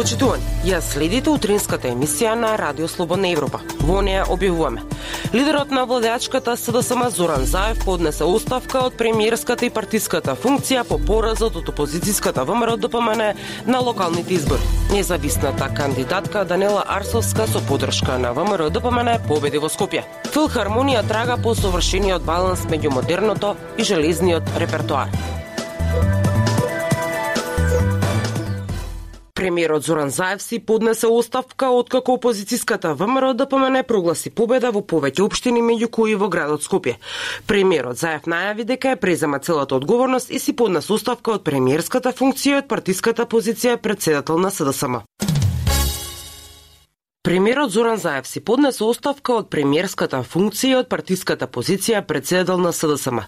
Почитувани, ја следите утринската емисија на Радио Слободна Европа. Во неја објавуваме. Лидерот на владеачката СДСМ Зоран Заев поднесе оставка од премиерската и партиската функција по поразот од опозицијската ВМРО ДПМН на локалните избори. Независната кандидатка Данела Арсовска со поддршка на ВМРО ДПМН победи во Скопје. Филхармонија трага по совршениот баланс меѓу модерното и железниот репертоар. Премиерот Зоран Заев си поднесе оставка откако опозицијската ВМРО да помене прогласи победа во повеќе општини меѓу кои во градот Скопје. Премиерот Заев најави дека е презема целата одговорност и си поднесе оставка од премиерската функција и од партиската позиција председател на СДСМ. Премиерот Зоран Заев си поднесе оставка од премиерската функција и од партиската позиција председател на СДСМ.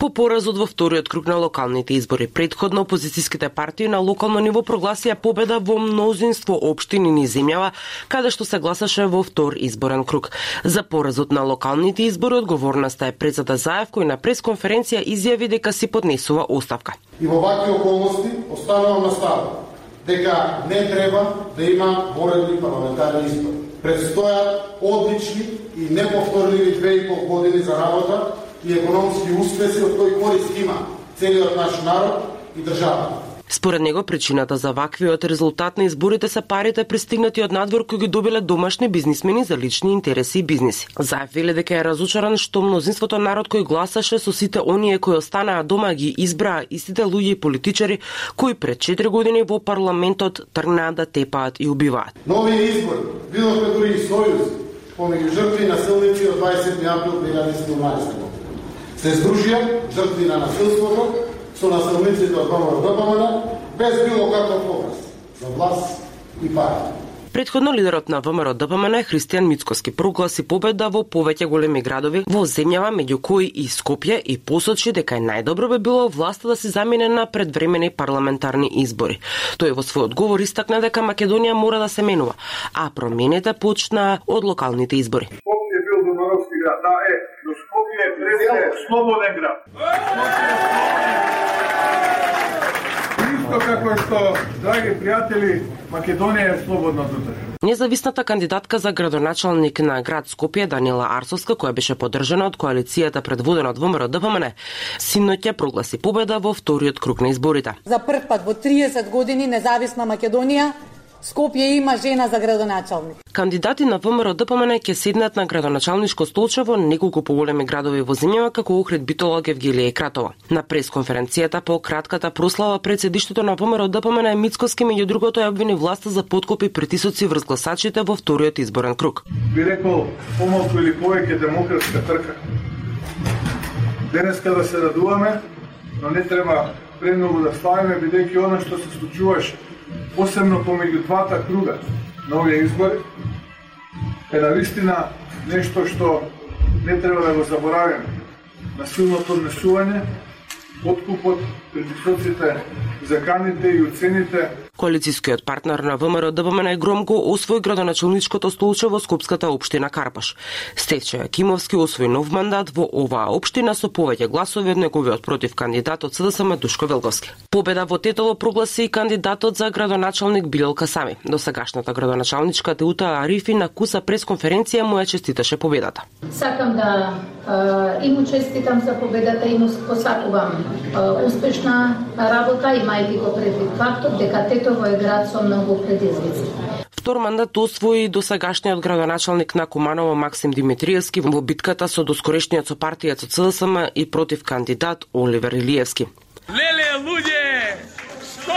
По поразот во вториот круг на локалните избори, предходно опозицијските партии на локално ниво прогласија победа во мнозинство општини ни земјава, каде што се гласаше во втор изборен круг. За поразот на локалните избори одговорноста е председател Заев кој на пресконференција изјави дека си поднесува оставка. И во вакви околности останувам на ставот дека не треба да има воредни парламентарни избори. Предстојат одлични и неповторливи две и пол години за работа и економски успеси од кои корист има целиот наш народ и државата. Според него причината за ваквиот резултат на изборите се парите пристигнати од надвор кои ги добиле домашни бизнисмени за лични интереси и бизниси. Заев веле дека е разочаран што мнозинството народ кој гласаше со сите оние кои останаа дома ги избраа истите луѓе и политичари кои пред 4 години во парламентот тргнаа да тепаат и убиваат. Нови избор, видовме дури и сојуз помеѓу жртви на селници од 20 април 2017 година. Се здружија жртви на насилството со насилниците од ВМРО ДПМН без било каков образ за власт и партија. Предходно лидерот на ВМРО ДПМН Христијан Мицкоски прогласи победа во повеќе големи градови во земјава меѓу кои и Скопје и посочи дека најдобро би било власта да се замине на предвремени парламентарни избори. Тој во свој одговор истакна дека Македонија мора да се менува, а промените почнаа од локалните избори. Скопје бил домаровски град, да е, но Скопје е слободен град исто како што, драги пријатели, Македонија е слободна држава. Независната кандидатка за градоначалник на град Скопје Данила Арсовска, која беше поддржана од коалицијата предводена од ВМРО ДПМН, синоќа прогласи победа во вториот круг на изборите. За прв пат во 30 години независна Македонија Скопје има жена за градоначалник. Кандидати на ВМРО ДПМН ќе седнат на градоначалничко столче во неколку поголеми градови во земјава како Охрид, Битола, Гевгелија и Кратова. На пресконференцијата по кратката прослава пред седиштето на ВМРО ДПМН Мицкоски меѓу другото ја обвини власта за подкопи притисоци врз гласачите во вториот изборен круг. Би рекол помалку или повеќе демократска трка. Денеска да се радуваме, но не треба премногу да ставиме бидејќи она што се случуваше посебно помеѓу двата круга на овие избори, е на вистина нешто што не треба да го заборавиме. Насилното однесување, подкупот, предисоците, заканите и уцените Коалицијскиот партнер на ВМРО ДПМН Громко освои градоначалничкото столче во Скопската општина Карпаш. Стефче Кимовски освои нов мандат во оваа општина со повеќе гласови од неговиот против кандидатот СДСМ Душко Велговски. Победа во Тетово прогласи и кандидатот за градоначалник Билел Касами. До сегашната градоначалничка Теута Арифи на куса пресконференција му ја честиташе победата. Сакам да и му честитам за победата и му посакувам успешна работа, имајќи го предвид фактот дека Тетово е град со многу предизвици. Втор мандат освои досегашниот градоначалник на Куманово Максим Димитриевски во битката со доскорешниот со партијата ЦСМ и против кандидат Оливер Илиевски. Леле, луѓе, што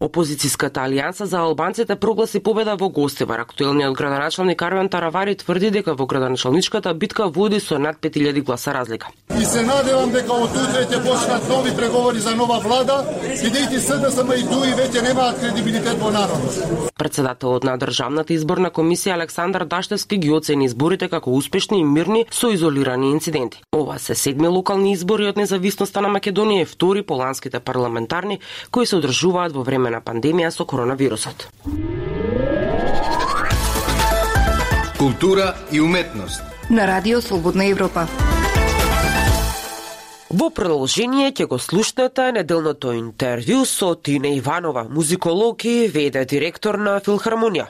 Опозицијската алијанса за албанците прогласи победа во Гостивар. Актуелниот градоначалник Арвен Таравари тврди дека во градоначалничката битка води со над 5000 гласа разлика. И се надевам дека од утре ќе почнат нови преговори за нова влада, бидејќи СДСМ и ДУИ веќе немаат кредибилитет во народот. Председателот на Државната изборна комисија Александар Даштевски ги оцени изборите како успешни и мирни со изолирани инциденти. Ова се седми локални избори од независноста на Македонија и втори по ланските парламентарни кои се одржуваат во време на пандемија со коронавирусот. Култура и уметност. На Радио Слободна Европа. Во продолжение ќе го слушнете неделното интервју со Тина Иванова, музиколог и веде директор на Филхармонија.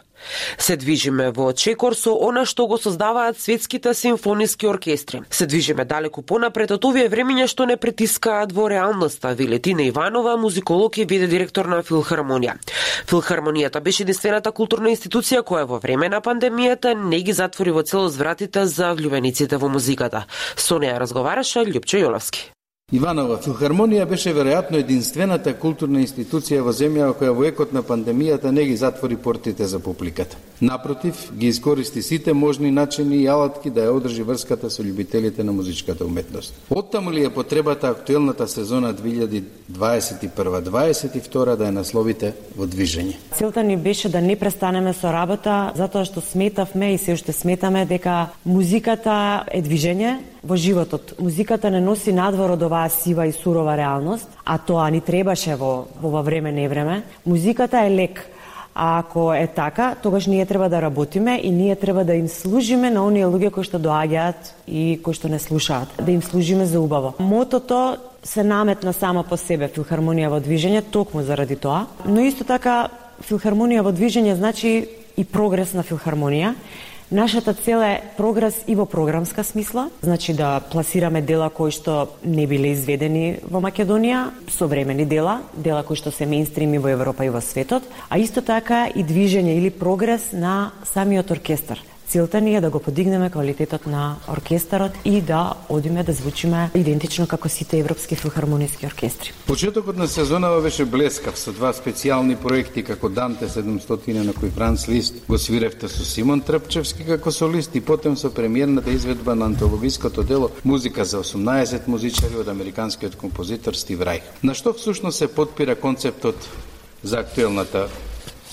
Се движиме во чекор со она што го создаваат светските симфониски оркестри. Се движиме далеку понапред од овие времиња што не притискаат во реалноста, Вилетина Иванова, музиколог и виде директор на Филхармонија. Филхармонијата беше единствената културна институција која во време на пандемијата не ги затвори во целост вратите за влюбениците во музиката. Со неа разговараше Љупчо Јоловски. Иванова филхармонија беше веројатно единствената културна институција во земја која во екот на пандемијата не ги затвори портите за публиката. Напротив, ги искористи сите можни начини и алатки да ја одржи врската со љубителите на музичката уметност. Оттаму ли е потребата актуелната сезона 2021-2022 да ја насловите во движење? Целта ни беше да не престанеме со работа, затоа што сметавме и се уште сметаме дека музиката е движење, во животот. Музиката не носи надвор од оваа сива и сурова реалност, а тоа ни требаше во, во време не време. Музиката е лек, А ако е така, тогаш ние треба да работиме и ние треба да им служиме на оние луѓе кои што доаѓаат и кои што не слушаат, да им служиме за убаво. Мотото се наметна само по себе филхармонија во движење токму заради тоа, но исто така филхармонија во движење значи и прогрес на филхармонија Нашата цел е прогрес и во програмска смисла, значи да пласираме дела кои што не биле изведени во Македонија, современи дела, дела кои што се мейнстрими во Европа и во светот, а исто така и движење или прогрес на самиот оркестар. Целта ни е да го подигнеме квалитетот на оркестарот и да одиме да звучиме идентично како сите европски филхармониски оркестри. Почетокот на сезонава беше блескав со два специјални проекти како Данте 700 на кој Франц Лист го свиревте со Симон Трпчевски како солист и потем со премиерната изведба на антологиското дело Музика за 18 музичари од американскиот композитор Стив Райх. На што всушност се подпира концептот за актуелната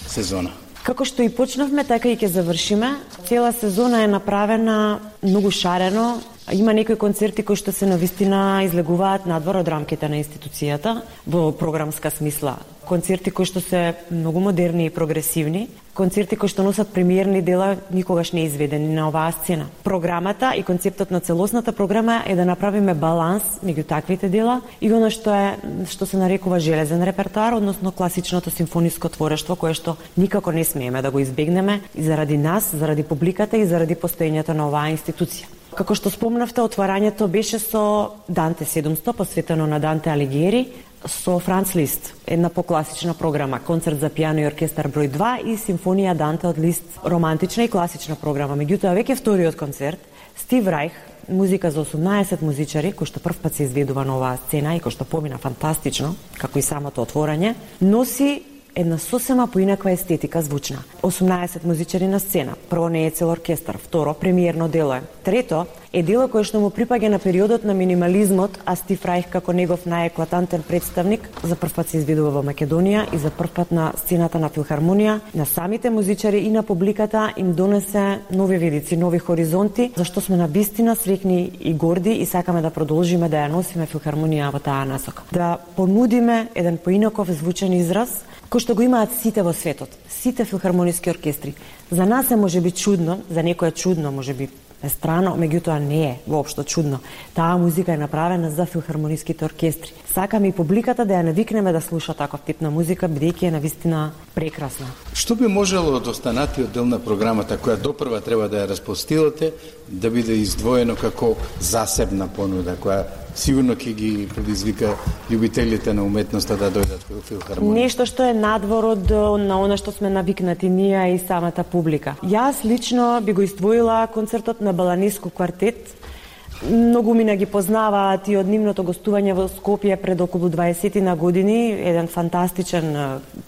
сезона? Како што и почнавме, така и ќе завршиме. Цела сезона е направена многу шарено. Има некои концерти кои што се навистина излегуваат надвор од рамките на институцијата во програмска смисла концерти кои што се многу модерни и прогресивни, концерти кои што носат премиерни дела никогаш не изведени на оваа сцена. Програмата и концептот на целосната програма е да направиме баланс меѓу таквите дела и оно што е што се нарекува железен репертоар, односно класичното симфониско творештво кое што никако не смееме да го избегнеме и заради нас, заради публиката и заради постоењето на оваа институција. Како што спомнавте, отварањето беше со Данте 700, посветено на Данте Алигиери, со Франц Лист, една покласична програма, концерт за пијано и оркестар број 2 и симфонија Данте од Лист, романтична и класична програма. Меѓутоа, веќе вториот концерт, Стив Райх, музика за 18 музичари, кој што прв пат се изведува на оваа сцена и кој што помина фантастично, како и самото отворање, носи една сосема поинаква естетика звучна. 18 музичари на сцена. Прво не е цел оркестар, второ премиерно дело е. Трето е дело кое што му припаѓа на периодот на минимализмот, а Стив Рајх како негов најеклатантен представник за прв пат се изведува во Македонија и за прв пат на сцената на филхармонија, на самите музичари и на публиката им донесе нови видици, нови хоризонти, зашто сме на бистина срекни и горди и сакаме да продолжиме да ја носиме филхармонија во таа насока. Да понудиме еден поинаков звучен израз кој што го имаат сите во светот, сите филхармониски оркестри. За нас е може би чудно, за некој е чудно, може би е страно, меѓутоа не е воопшто чудно. Таа музика е направена за филхармониските оркестри. Сакаме и публиката да ја навикнеме да слуша таков тип на музика, бидејќи е навистина прекрасна. Што би можело да од останатиот дел на програмата, која допрва треба да ја распостилате, да биде издвоено како засебна понуда, која сигурно ќе ги предизвика љубителите на уметноста да дојдат во филхармонија. Нешто што е надвор од на она што сме навикнати ние и самата публика. Јас лично би го издвоила концертот на Баланиско квартет, Многу мина ги познаваат и од нивното гостување во Скопје пред околу 20 на години, еден фантастичен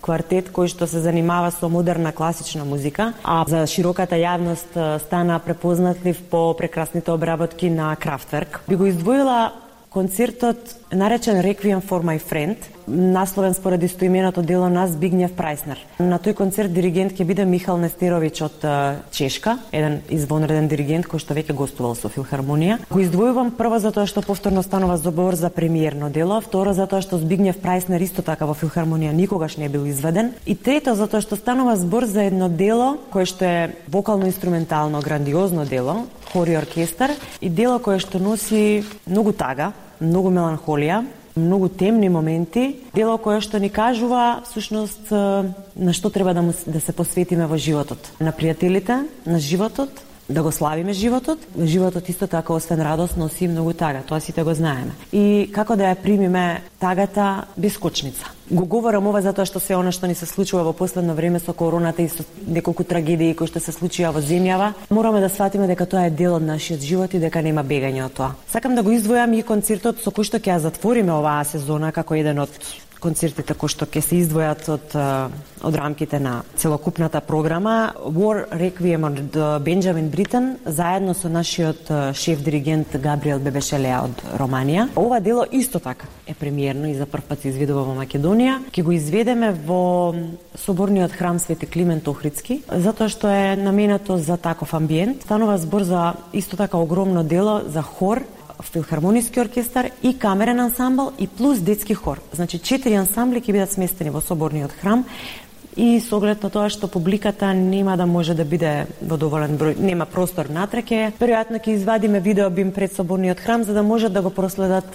квартет кој што се занимава со модерна класична музика, а за широката јавност стана препознатлив по прекрасните обработки на Крафтверк. Би го издвоила концертот наречен Requiem for my friend, насловен според истоименото дело на Збигнев Прайснер. На тој концерт диригент ќе биде Михал Нестеровиќ од Чешка, еден извонреден диригент кој што веќе гостувал со филхармонија. Го издвојувам прво затоа што повторно станува збор за премиерно дело, второ затоа што Збигнев Прайснер исто така во филхармонија никогаш не бил изведен и трето затоа што станува збор за едно дело кое што е вокално-инструментално грандиозно дело, хори оркестар и дело кое што носи многу тага, многу меланхолија, многу темни моменти, дело кое што ни кажува всушност на што треба да, му, да се посветиме во животот. На пријателите, на животот, да го славиме животот. Животот исто така освен радост носи многу тага, тоа сите го знаеме. И како да ја примиме тагата без кочница. Го говорам ова затоа што се она што ни се случува во последно време со короната и со неколку трагедии кои што се случија во земјава, мораме да сватиме дека тоа е дел од нашиот живот и дека нема бегање од тоа. Сакам да го издвојам и концертот со кој што ќе ја затвориме оваа сезона како еден од концертите кои што ќе се издвојат од од рамките на целокупната програма War Requiem од Бенджамин Бритен заедно со нашиот шеф диригент Габриел Бебешелеа од Романија. Ова дело исто така е премиерно и за прв пат се изведува во Македонија. Ќе го изведеме во соборниот храм Свети Климент Охридски, затоа што е наменето за таков амбиент. Станува збор за исто така огромно дело за хор филхармониски оркестар и камерен ансамбл и плюс детски хор. Значи четири ансамбли ќе бидат сместени во соборниот храм и со оглед на тоа што публиката нема да може да биде во доволен број, нема простор натреке, веројатно ќе извадиме видео бим пред соборниот храм за да можат да го проследат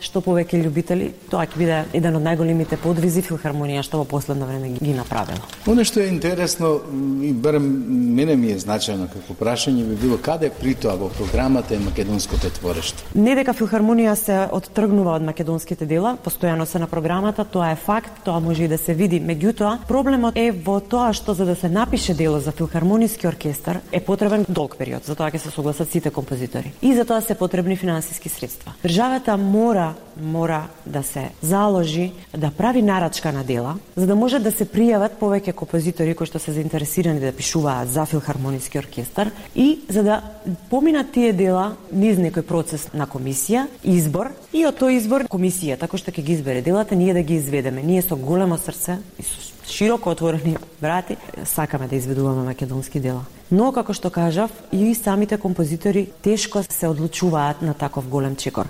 што повеќе љубители. Тоа ќе биде еден од најголемите подвизи филхармонија што во последно време ги направила. Оно што е интересно и барем мене ми е значајно како прашање би било каде при тоа во програмата е македонското твореште. Не дека филхармонија се оттргнува од македонските дела, постојано се на програмата, тоа е факт, тоа може и да се види. Меѓутоа, проблем Проблемот е во тоа што за да се напише дело за филхармониски оркестар е потребен долг период, за тоа ќе се согласат сите композитори. И за тоа се потребни финансиски средства. Државата мора мора да се заложи да прави нарачка на дела, за да може да се пријават повеќе композитори кои што се заинтересирани да пишуваат за филхармониски оркестар и за да поминат тие дела низ некој процес на комисија, избор и од тој избор комисија, така што ќе ги избере делата, ние да ги изведеме. Ние со големо срце и со широко отворени брати, сакаме да изведуваме македонски дела. Но, како што кажав, и самите композитори тешко се одлучуваат на таков голем чекор.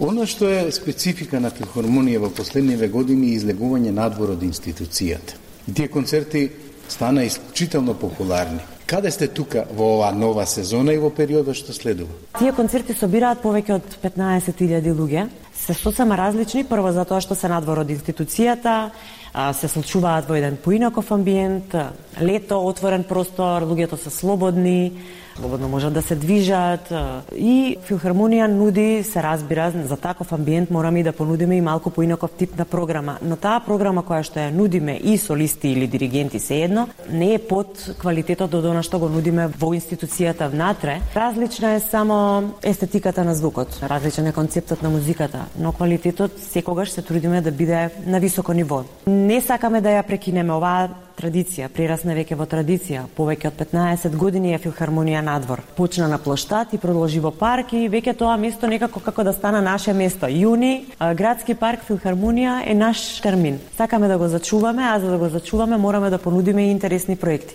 Оно што е специфика на филхармонија во последниве години е излегување надвор од институцијата. Тие концерти стана исклучително популарни. Каде сте тука во оваа нова сезона и во периодот што следува? Тие концерти собираат повеќе од 15.000 луѓе. Се сосема различни, прво затоа што се надвор од институцијата, се случуваат во еден поинаков амбиент, лето, отворен простор, луѓето се слободни, слободно можат да се движат и филхармонија нуди, се разбира, за таков амбиент мораме и да понудиме и малку поинаков тип на програма. Но таа програма која што ја нудиме и солисти или диригенти се едно, не е под квалитетот од она што го нудиме во институцијата внатре. Различна е само естетиката на звукот, различен е концептот на музиката, но квалитетот секогаш се трудиме да биде на високо ниво. Не сакаме да ја прекинеме оваа традиција, прерасна веќе во традиција. Повеќе од 15 години е филхармонија надвор. Почна на плоштад и продолжи во парк и веќе тоа место некако како да стана наше место. Јуни, градски парк филхармонија е наш термин. Сакаме да го зачуваме, а за да го зачуваме мораме да понудиме и интересни проекти.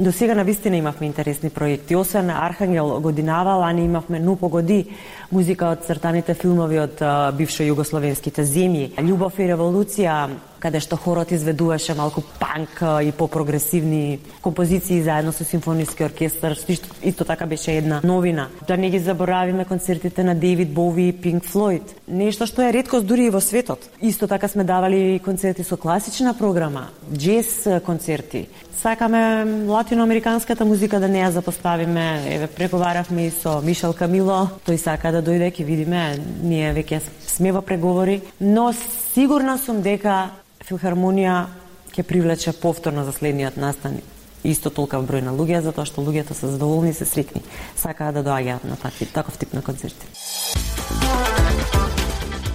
До сега на вистина имавме интересни проекти. Освен Архангел Годинава, лани имавме Ну погоди, музика од цртаните филмови од бившо југословенските земји. Љубов и револуција, каде што хорот изведуваше малку панк и по-прогресивни композиции заедно со симфониски оркестар, исто, исто така беше една новина. Да не ги заборавиме концертите на Дейвид Бови и Пинк Флойд. Нешто што е редкост дури и во светот. Исто така сме давали концерти со класична програма, джез концерти. Сакаме латиноамериканската музика да не ја запоставиме. Еве преговаравме и со Мишел Камило, тој сака да дојде, ќе видиме, ние веќе сме во преговори, но сигурна сум дека филхармонија ќе привлече повторно за следниот настан исто толкав број на луѓе, затоа што луѓето се задоволни и се сретни, Сакаат да доаѓаат на такви, таков тип на концерти.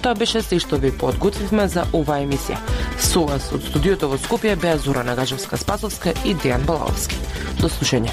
Тоа беше се што ви подготвивме за оваа емисија. Со вас од студиото во Скопје беа Зора Нагажевска Спасовска и Дејан Балаовски. До слушање.